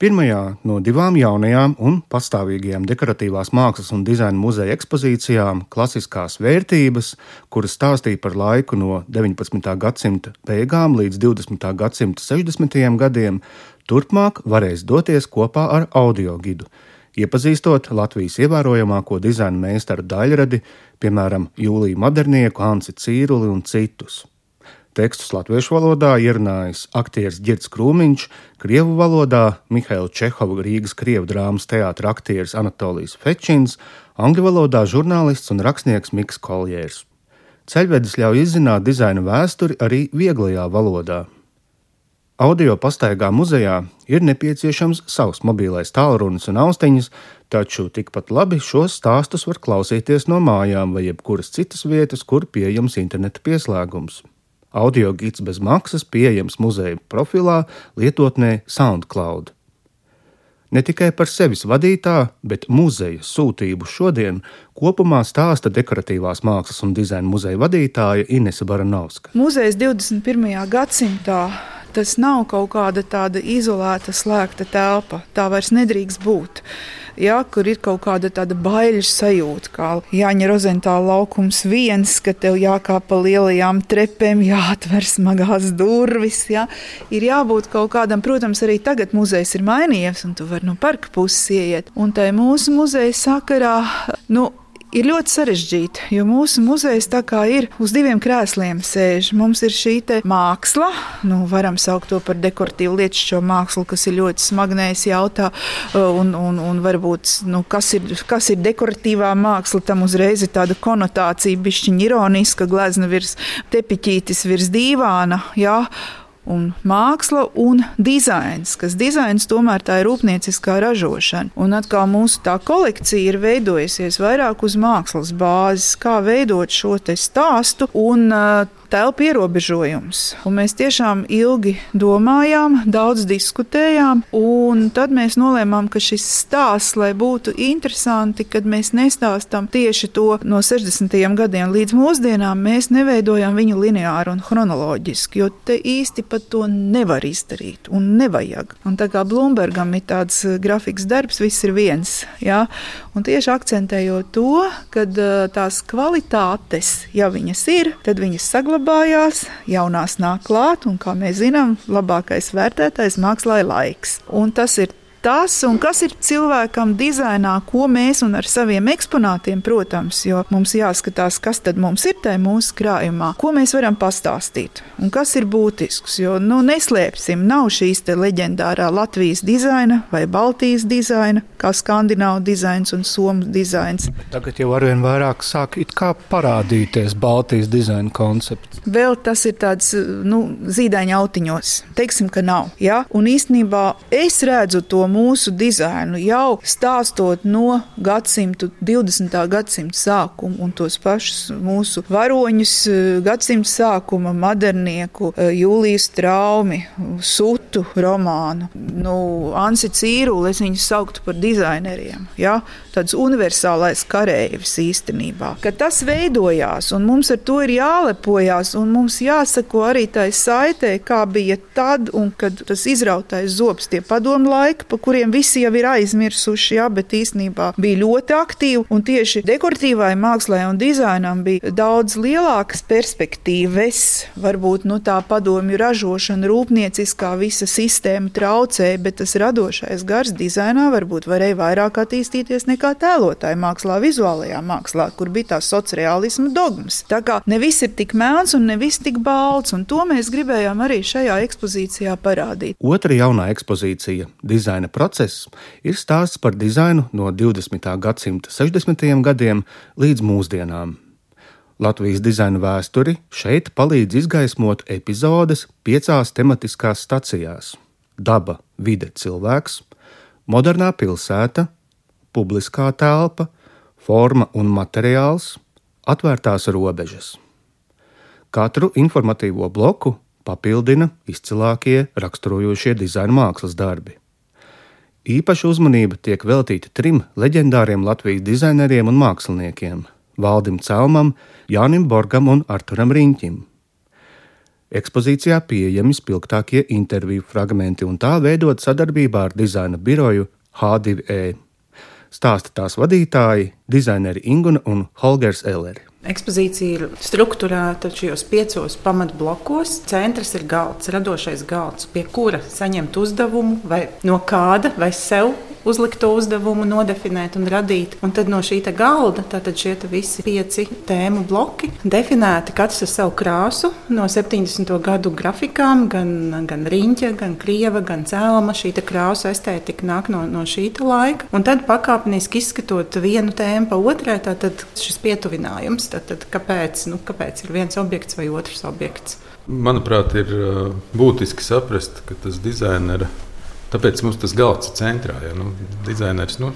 Pirmajā no divām jaunajām un pastāvīgajām dekoratīvās mākslas un dizaina muzeja ekspozīcijām - klasiskās vērtības, kuras stāstīja par laiku no 19. gadsimta beigām līdz 20. gadsimta 60. gadiem, turpmāk varēs doties kopā ar audio gidu, iepazīstot Latvijas ievērojamāko dizaina meistaru daļradi, piemēram, Jūliju Madernieku, Anci Cīruli un citus. Tekstus latviešu valodā ierunājis aktieris Girts Krūmiņš, krievu valodā Mihaila Čehova Rīgas krievu drāmas teātra aktieris Anatolijas Fečins, angļu valodā žurnālists un rakstnieks Miks Koljērs. Ceļvedis ļauj izzināt dizaina vēsturi arī vieglajā valodā. Audio pastaigā muzejā ir nepieciešams savs mobilais tālrunis un austiņas, taču tikpat labi šos stāstus var klausīties no mājām vai jebkuras citas vietas, kur pieejams interneta pieslēgums. Audio gids bez maksas pieejams muzeja profilā lietotnē SoundCloud. Ne tikai par sevis vadītā, bet muzeja sūtību šodien kopumā stāsta dekoratīvās mākslas un dizaina muzeja vadītāja Inese Baranovska. Muzejs 21. gadsimtā tas nav kaut kāda tāda izolēta, slēgta telpa. Tā vairs nedrīkst būt ja, kur ir kaut kāda tāda baiļu sajūta, kā Jāņa Rozentāla laukums viens, ka tev jākāp pa lielajām trepēm, jāatver smagās durvis. Ja. Ir jābūt kaut kādam, protams, arī tagad muzejs ir mainījies, un tu vari no parka puses ieiet. Un tai mūsu muzeja sakarā, nu, ir ļoti sarežģīti, jo mūsu muzejs tā kā ir uz diviem krēsliem sēž. Mums ir šī māksla, nu, varam saukt to par dekoratīvu lietu mākslu, kas ir ļoti smagnējs jautā, un, un, un varbūt, nu, kas, ir, kas ir dekoratīvā māksla, tam uzreiz ir tāda konotācija, bišķiņa ironiska, glezna virs tepiķītis, virs dīvāna, jā, un māksla un dizains, kas dizains tomēr tā ir rūpnieciskā ražošana. Un atkal mūsu tā kolekcija ir veidojusies vairāk uz mākslas bāzes, kā veidot šo stāstu un uh, telpu ierobežojums. Un mēs tiešām ilgi domājām, daudz diskutējām, un tad mēs nolēmām, ka šis stāsts, lai būtu interesanti, kad mēs nestāstām tieši to no 60. gadiem līdz mūsdienām, mēs neveidojam viņu lineāri un chronoloģiski, jo te īsti pat to nevar izdarīt un nevajag. Un tā kā Blūmbergam ir tāds eh, grafiks darbs, viss ir viens. Ja? Un tieši akcentējot to, ka eh, tās kvalitātes, ja viņas ir, tad viņas saglabājas saglabājās, jaunās nāk klāt, un, kā mēs zinām, labākais vērtētais mākslā ir laiks. Un tas ir tas, un kas ir cilvēkam dizainā, ko mēs un ar saviem eksponātiem, protams, jo mums jāskatās, kas tad mums ir tajā mūsu krājumā, ko mēs varam pastāstīt un kas ir būtisks. Jo, nu, neslēpsim, nav šīs leģendārā Latvijas dizaina vai Baltijas dizaina, kā skandināvu dizains un somu dizains. Tagad jau arvien vairāk sāk parādīties Baltijas dizaina koncepts. Vēl tas ir tāds nu, zīdaiņa autiņos. Teiksim, ka nav. Ja? Un īstenībā es redzu to mūsu dizainu jau stāstot no gadsimta, 20. gadsimta sākuma un tos pašus mūsu varoņus eh, gadsimta sākuma modernieku, eh, Jūlijas traumi, sutu romānu, nu, Ansi Cīruli, es viņus sauktu par dizaineriem, ja? tāds universālais karējs īstenībā. Kad tas veidojās un mums ar to ir jālepojās un mums jāsako arī tai saitē, kā bija tad un kad tas izrautais zobs tie padomu laika, pa kuriem visi jau ir aizmirsuši, jā, bet īstenībā bija ļoti aktīvi. Un tieši dekoratīvai mākslai un dizainam bija daudz lielākas perspektīvas. Varbūt nu, tā padomju ražošana, rūpnieciskā visa sistēma traucēja, bet tas radošais gars dizainā varbūt varēja vairāk attīstīties nekā tēlotāja mākslā, vizuālajā mākslā, kur bija tās sociālisma dogmas. Tā kā ne viss ir tik melns un ne viss tik balts, un to mēs gribējām arī šajā ekspozīcijā parādīt. Otra jaunā ekspozīcija - dizaina process ir stāsts par dizainu no 20. gadsimta 60. gadiem līdz mūsdienām. Latvijas dizaina vēsturi šeit palīdz izgaismot epizodes piecās tematiskās stacijās - daba, vide, cilvēks, modernā pilsēta, publiskā telpa, forma un materiāls, atvērtās robežas. Katru informatīvo bloku papildina izcilākie raksturojošie dizaina mākslas darbi. Īpaša uzmanība tiek veltīta trim leģendāriem Latvijas dizaineriem un māksliniekiem - Valdim Celmam, Jānim Borgam un Arturam Riņķim. Ekspozīcijā pieejami spilgtākie interviju fragmenti un tā veidot sadarbībā ar dizaina biroju H2E. Stāsta tās vadītāji, dizaineri Inguna un Holgers Elleri. Ekspozīcija ir strukturēta šajos piecos pamatblokos. Centrs ir galds, radošais galds, pie kura saņemt uzdevumu vai no kāda vai sev uzlikto uzdevumu nodefinēt un radīt. Un tad no šī galda šie visi pieci tēmu bloki definēti katrs ar savu krāsu no 70. gadu grafikām, gan, gan riņķa, gan krieva, gan cēlma. Šī krāsa estētika nāk no, no šī laika. Un tad pakāpeniski izskatot vienu tēmu pa otrai, tad šis pietuvinājums Tad, tad kāpēc, nu, kāpēc ir viens objekts vai otrs objekts? Manuprāt, ir būtiski saprast, ka tas dizainera, tāpēc mums tas galds ir centrā. Ja, nu, dizainers nu,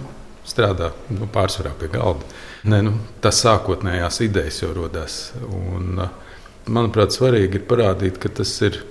strādā nu, pārsvarā pie galda. Ne, nu, tas sākotnējās idejas jau radās. Manuprāt, svarīgi ir parādīt, ka tas ir.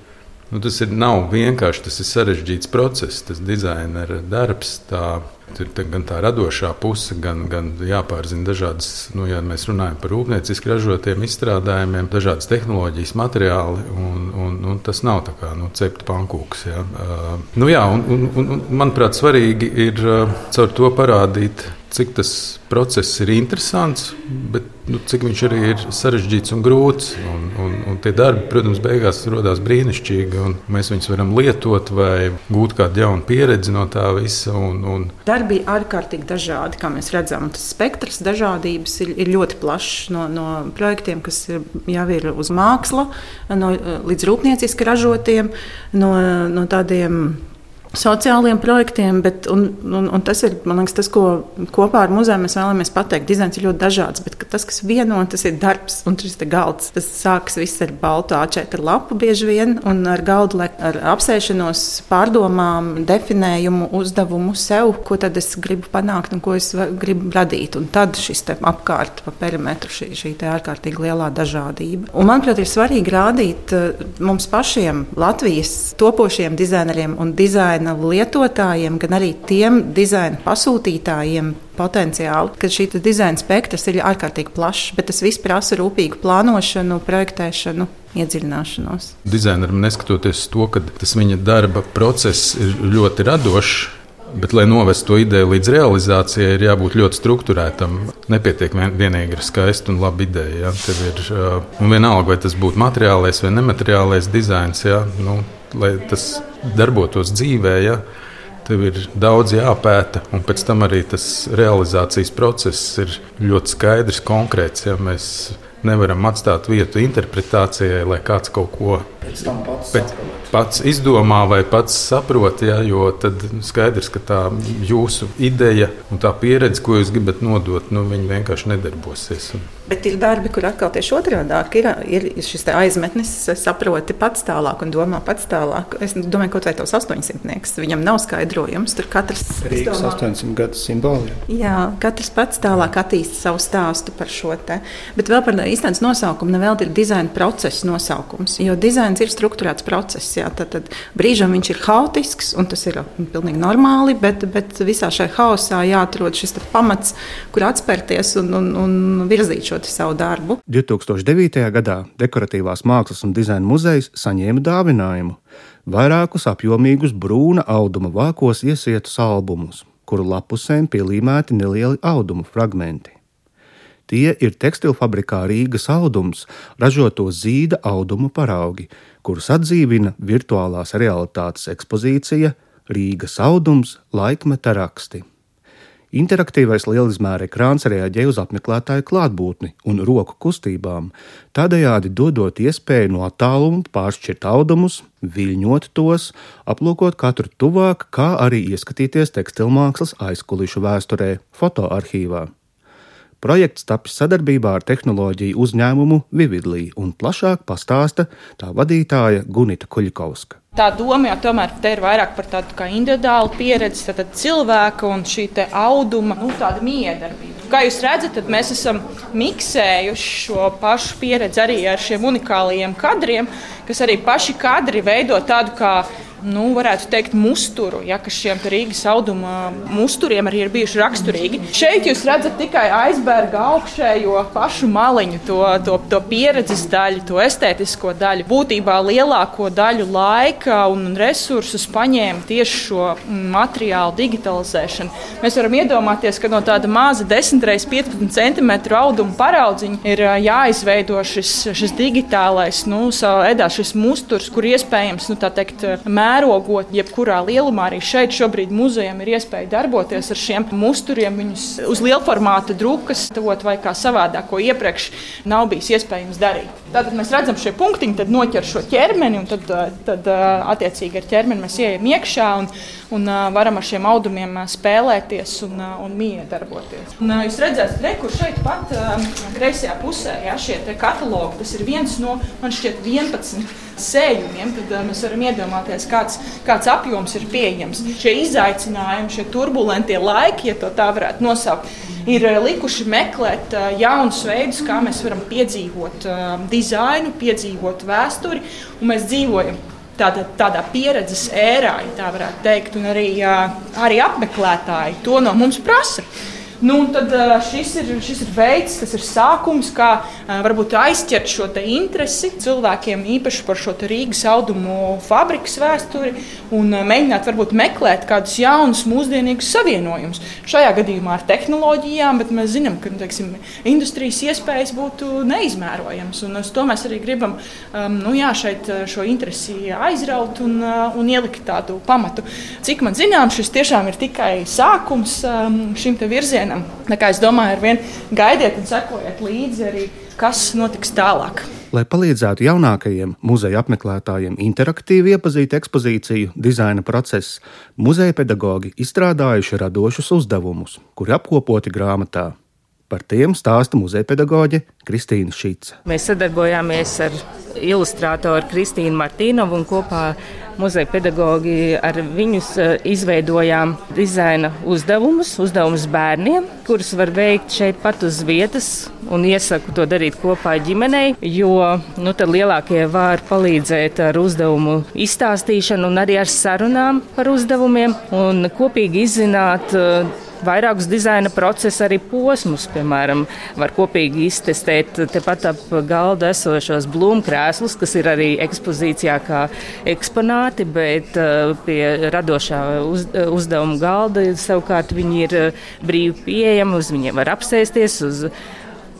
Nu, tas ir, nav vienkārši tas ir sarežģīts process, tas dizainera darbs. Tā, Ir gan tā radošā puse, gan, gan jāpārzina dažādas, nu, ja mēs runājam par rūpnieciski ražotiem izstrādājumiem, dažādas tehnoloģijas, materiāli. Un, un, un tas nav tā kā nu, cepta pankūks. Ja. Uh, nu, jā, un, un, un, manuprāt, svarīgi ir uh, caur to parādīt cik tas process ir interesants, bet nu, cik viņš arī ir sarežģīts un grūts. Un tie darbi, protams, beigās radās brīnišķīgi. Mēs viņus varam lietot vai gūt kādu jaunu pieredzi no tā visa. Un, un... Darbi ir ārkārtīgi dažādi, kā mēs redzam. Tas spektrs dažādības ir, ir ļoti plašs no, no projektiem, kas ir, jau ir uz māksla, no, līdz rūpnieciski ražotiem, no, no tādiem sociāliem projektiem, bet un, un, un tas ir liekas, tas, ko kopā ar muzeju mēs vēlamies pateikt. Dizains ir ļoti dažāds, bet tas, kas vieno, tas ir darbs un šis galds. Tas sākas viss ar baltu A4 lapu bieži vien un ar galdu, ar apsēšanos, pārdomām, definējumu, uzdevumu sev, ko tad es gribu panākt un ko es gribu radīt. Un tad šis apkārt pa perimetru šī, šī ārkārtīgi lielā dažādība. Un, manuprāt, ir svarīgi rādīt eh, mums pašiem Latvijas topošiem dizaineriem un dizainieriem dizaina lietotājiem, gan arī tiem dizaina pasūtītājiem potenciāli, ka šī dizaina spektrs ir ārkārtīgi plašs, bet tas viss prasa rūpīgu plānošanu, projektēšanu. Iedziļināšanos. Dizaineram neskatoties to, ka tas viņa darba process ir ļoti radošs, Bet, lai novestu to ideju līdz realizācijai, ir jābūt ļoti strukturētam. Nepietiek vien, vienīgi ar skaistu un labu ideju. Ja? Tev ir uh, vienalga, vai tas būtu materiālais vai nemateriālais dizains. Ja? Nu, lai tas darbotos dzīvē, ja, tev ir daudz jāpēta, un pēc tam arī tas realizācijas process ir ļoti skaidrs, konkrēts. Ja mēs nevaram atstāt vietu interpretācijai, lai kāds kaut ko pēc, pats izdomā vai pats saprot. Ja, jo tad skaidrs, ka tā jūsu ideja un tā pieredze, ko jūs gribat nodot, nu, vienkārši nedarbosies. Bet ir darbi, kur atkal tieši otrādi ir, ir šis aizmetnis, saproti pats tālāk un domā pats tālāk. Es domāju, kaut vai tos 800 viņam nav skaidrojums. Tur katrs ir 800 gadu simboli. Jā, katrs pats tālāk attīst savu stāstu par šo te. Bet vēl par īstenības nosaukumu nevēl ir dizaina procesa nosaukums. Jo dizains ir strukturēts process. Jā, tad, tad brīžam viņš ir haotisks un tas ir pilnīgi normāli, bet, bet visā šajā haosā jāatrod šis pamats, kur atspērties un, un, un virzīt šo šo savu darbu. 2009. gadā Dekoratīvās mākslas un dizaina muzejs saņēma dāvinājumu vairākus apjomīgus brūna auduma vākos iesietus albumus, kuru lapusēm pielīmēti nelieli audumu fragmenti. Tie ir tekstilfabrikā Rīgas audums, ražoto zīda audumu paraugi, kurus atdzīvina virtuālās realitātes ekspozīcija Rīgas audums laikmeta raksti. Interaktīvais lielizmēra ekrāns reaģē uz apmeklētāju klātbūtni un roku kustībām, tādējādi dodot iespēju no attāluma pāršķirt audumus, viļņot tos, aplūkot katru tuvāk, kā arī ieskatīties tekstilmākslas aizkulišu vēsturē, fotoarchīvā. Projekts tapis sadarbībā ar tehnoloģiju uzņēmumu Vividlī un plašāk pastāsta tā vadītāja Gunita Kuļikovska. Tā doma jau tomēr ir vairāk par tādu individuālu pieredzi, tad cilvēka un šī auduma nu, miedarbība. Kā jūs redzat, mēs esam miksējuši šo pašu pieredzi arī ar šiem unikālajiem kadriem, kas arī paši kadri veido tādu kā nu, varētu teikt, musturu, ja, kas šiem Rīgas auduma musturiem arī ir bijuši raksturīgi. Šeit jūs redzat tikai aizberga augšējo pašu maliņu, to, to, to pieredzes daļu, to estētisko daļu. Būtībā lielāko daļu laika un resursus paņēma tieši šo materiālu digitalizēšana. Mēs varam iedomāties, ka no tāda maza 10 x 15 cm auduma paraudziņa ir jāizveido šis, šis digitālais, nu, edā šis musturs, kur iespējams, nu, tā teikt, mērogot jebkurā lielumā. Arī šeit šobrīd muzejam ir iespēja darboties ar šiem musturiem, viņus uz lielformāta drukas tot vai kā savādāk, ko iepriekš nav bijis iespējams darīt. Tātad mēs redzam šo punktiņu, tad noķer šo ķermeni, un tad, tad attiecīgi ar ķermeni mēs ieejam iekšā un, un varam ar šiem audumiem spēlēties un, un miedarboties. Un, jūs redzat, re, kur šeit pat kreisajā pusē ja, šie katalogi, tas ir viens no, man šķiet, 11 sējumiem, tad mēs varam iedomāties, kāds, kāds apjoms ir pieejams. Šie izaicinājumi, šie turbulentie laiki, ja tā varētu nosaukt, ir uh, likuši meklēt uh, jaunus veidus, kā mēs varam piedzīvot uh, dizainu, piedzīvot vēsturi, mēs dzīvojam. Tāda, tādā pieredzes ērā, ja tā varētu teikt, un arī, arī apmeklētāji to no mums prasa. Nu, tad šis ir, šis ir veids, tas ir sākums, kā varbūt aizķert šo interesi cilvēkiem īpaši par šo Rīgas audumu fabrikas vēsturi un mēģināt varbūt meklēt kādus jaunus, mūsdienīgus savienojumus. Šajā gadījumā ar tehnoloģijām, bet mēs zinām, ka teiksim, industrijas iespējas būtu neizmērojamas. Un uz to mēs arī gribam nu, jā, šeit šo interesi aizraut un, un ielikt tādu pamatu. Cik man zināms, šis tiešām ir tikai sākums um, šim virzienam ikdienam. Tā kā es domāju, ar vien gaidiet un sekojiet līdzi arī, kas notiks tālāk. Lai palīdzētu jaunākajiem muzeja apmeklētājiem interaktīvi iepazīt ekspozīciju, dizaina procesu, muzeja pedagoģi izstrādājuši radošus uzdevumus, kuri apkopoti grāmatā. Par tiem stāsta muzeja pedagoģe Kristīna Šīca. Mēs sadarbojāmies ar ilustrātoru Kristīnu Martīnovu un kopā muzeja pedagogi ar viņus eh, izveidojām dizaina uzdevumus, uzdevumus bērniem, kurus var veikt šeit pat uz vietas. Un iesaku to darīt kopā ģimenei, jo nu, lielākie var palīdzēt ar uzdevumu izstāstīšanu un arī ar sarunām par uzdevumiem un kopīgi izzināt eh, vairākus dizaina procesa arī posmus. Piemēram, var kopīgi iztestēt tepat ap galda esošos blūmkrēslus, kas ir arī ekspozīcijā kā eksponāti, bet uh, pie radošā uz, uzdevuma galda savukārt viņi ir uh, brīvi pieejami, uz viņiem var apsēsties, uz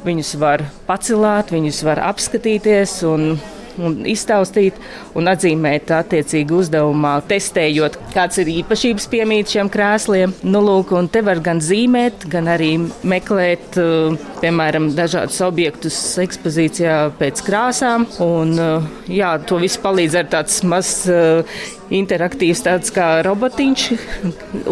viņus var pacelāt, viņus var apskatīties un un iztaustīt un atzīmēt attiecīgi uzdevumā, testējot, kāds ir īpašības piemīt šiem krēsliem. Nu, lūk, un te var gan zīmēt, gan arī meklēt, uh, piemēram, dažādus objektus ekspozīcijā pēc krāsām. Un, uh, jā, to visu palīdz ar tāds mazs uh, interaktīvs tāds kā robotiņš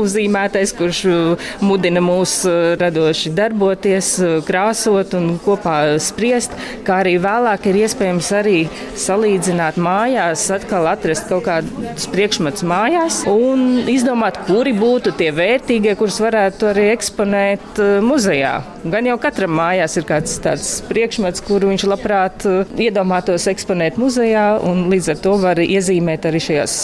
uzzīmētais, kurš uh, mudina mūs radoši darboties, krāsot un kopā spriest, kā arī vēlāk ir iespējams arī salīdzināt mājās, atkal atrast kaut kādus priekšmetus mājās un izdomāt, kuri būtu tie vērtīgie, kurus varētu arī eksponēt muzejā. Gan jau katram mājās ir kāds tāds priekšmets, kuru viņš labprāt iedomātos eksponēt muzejā, un līdz ar to var iezīmēt arī šajās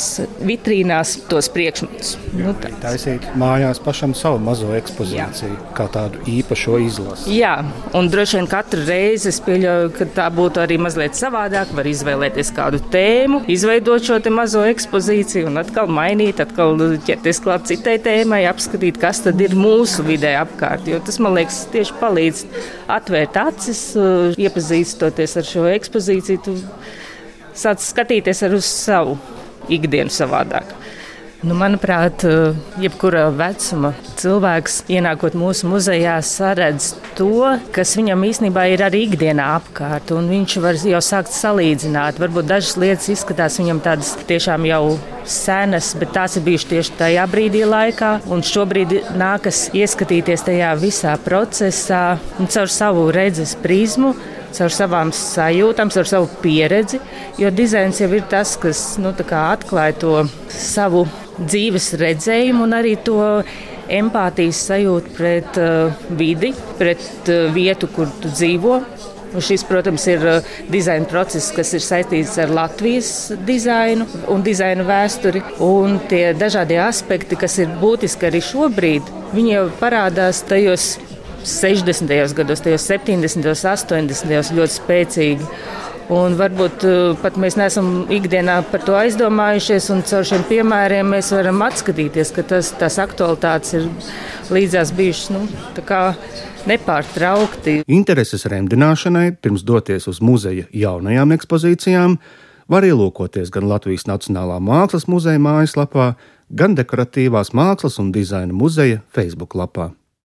vitrīnās tos priekšmetus. Nu, taisīt mājās pašam savu mazo ekspozīciju, Jā. kā tādu īpašo izlasi. Jā, un droši vien katru reizi es pieļauju, ka tā būtu arī mazliet savādāk. Var izvēlēties kādu tēmu, izveidot šo mazo ekspozīciju un atkal mainīt, atkal ķerties klāt citai tēmai, apskatīt, kas tad ir mūsu vidē apkārt. Jo tas man liekas tieši palīdz atvērt acis, iepazīstoties ar šo ekspozīciju. Sāc skatīties ar uz savu ikdienu savādāk. Nu, manuprāt, jebkura vecuma cilvēks, ienākot mūsu muzejā, saredz to, kas viņam īstenībā ir arī ikdienā apkārt. Viņš var jau sākt salīdzināt. Varbūt dažas lietas izskatās viņam tādas tiešām jau senas, bet tās ir bijušas tieši tajā brīdī laikā. Un šobrīd nākas ieskatīties tajā visā procesā caur savu redzes prizmu caur savām sajūtām, caur savu pieredzi. Jo dizains jau ir tas, kas nu, atklāja to savu dzīves redzējumu un arī to empātijas sajūtu pret uh, vidi, pret uh, vietu, kur tu dzīvo. Un šis, protams, ir dizaina process, kas ir saistīts ar Latvijas dizainu un dizaina vēsturi. Un tie dažādie aspekti, kas ir būtiski arī šobrīd, viņi jau parādās tajos 60. gados, tajos 70. un 80. ļoti spēcīgi. Un varbūt uh, pat mēs neesam ikdienā par to aizdomājušies, un caur šiem piemēriem mēs varam atskatīties, ka tas, tās aktualitātes ir līdzās bijušas nu, nepārtraukti. Intereses remdināšanai pirms doties uz muzeja jaunajām ekspozīcijām var ielūkoties gan Latvijas Nacionālā mākslas muzeja mājaslapā, gan Dekoratīvās mākslas un dizaina muzeja Facebook lapā.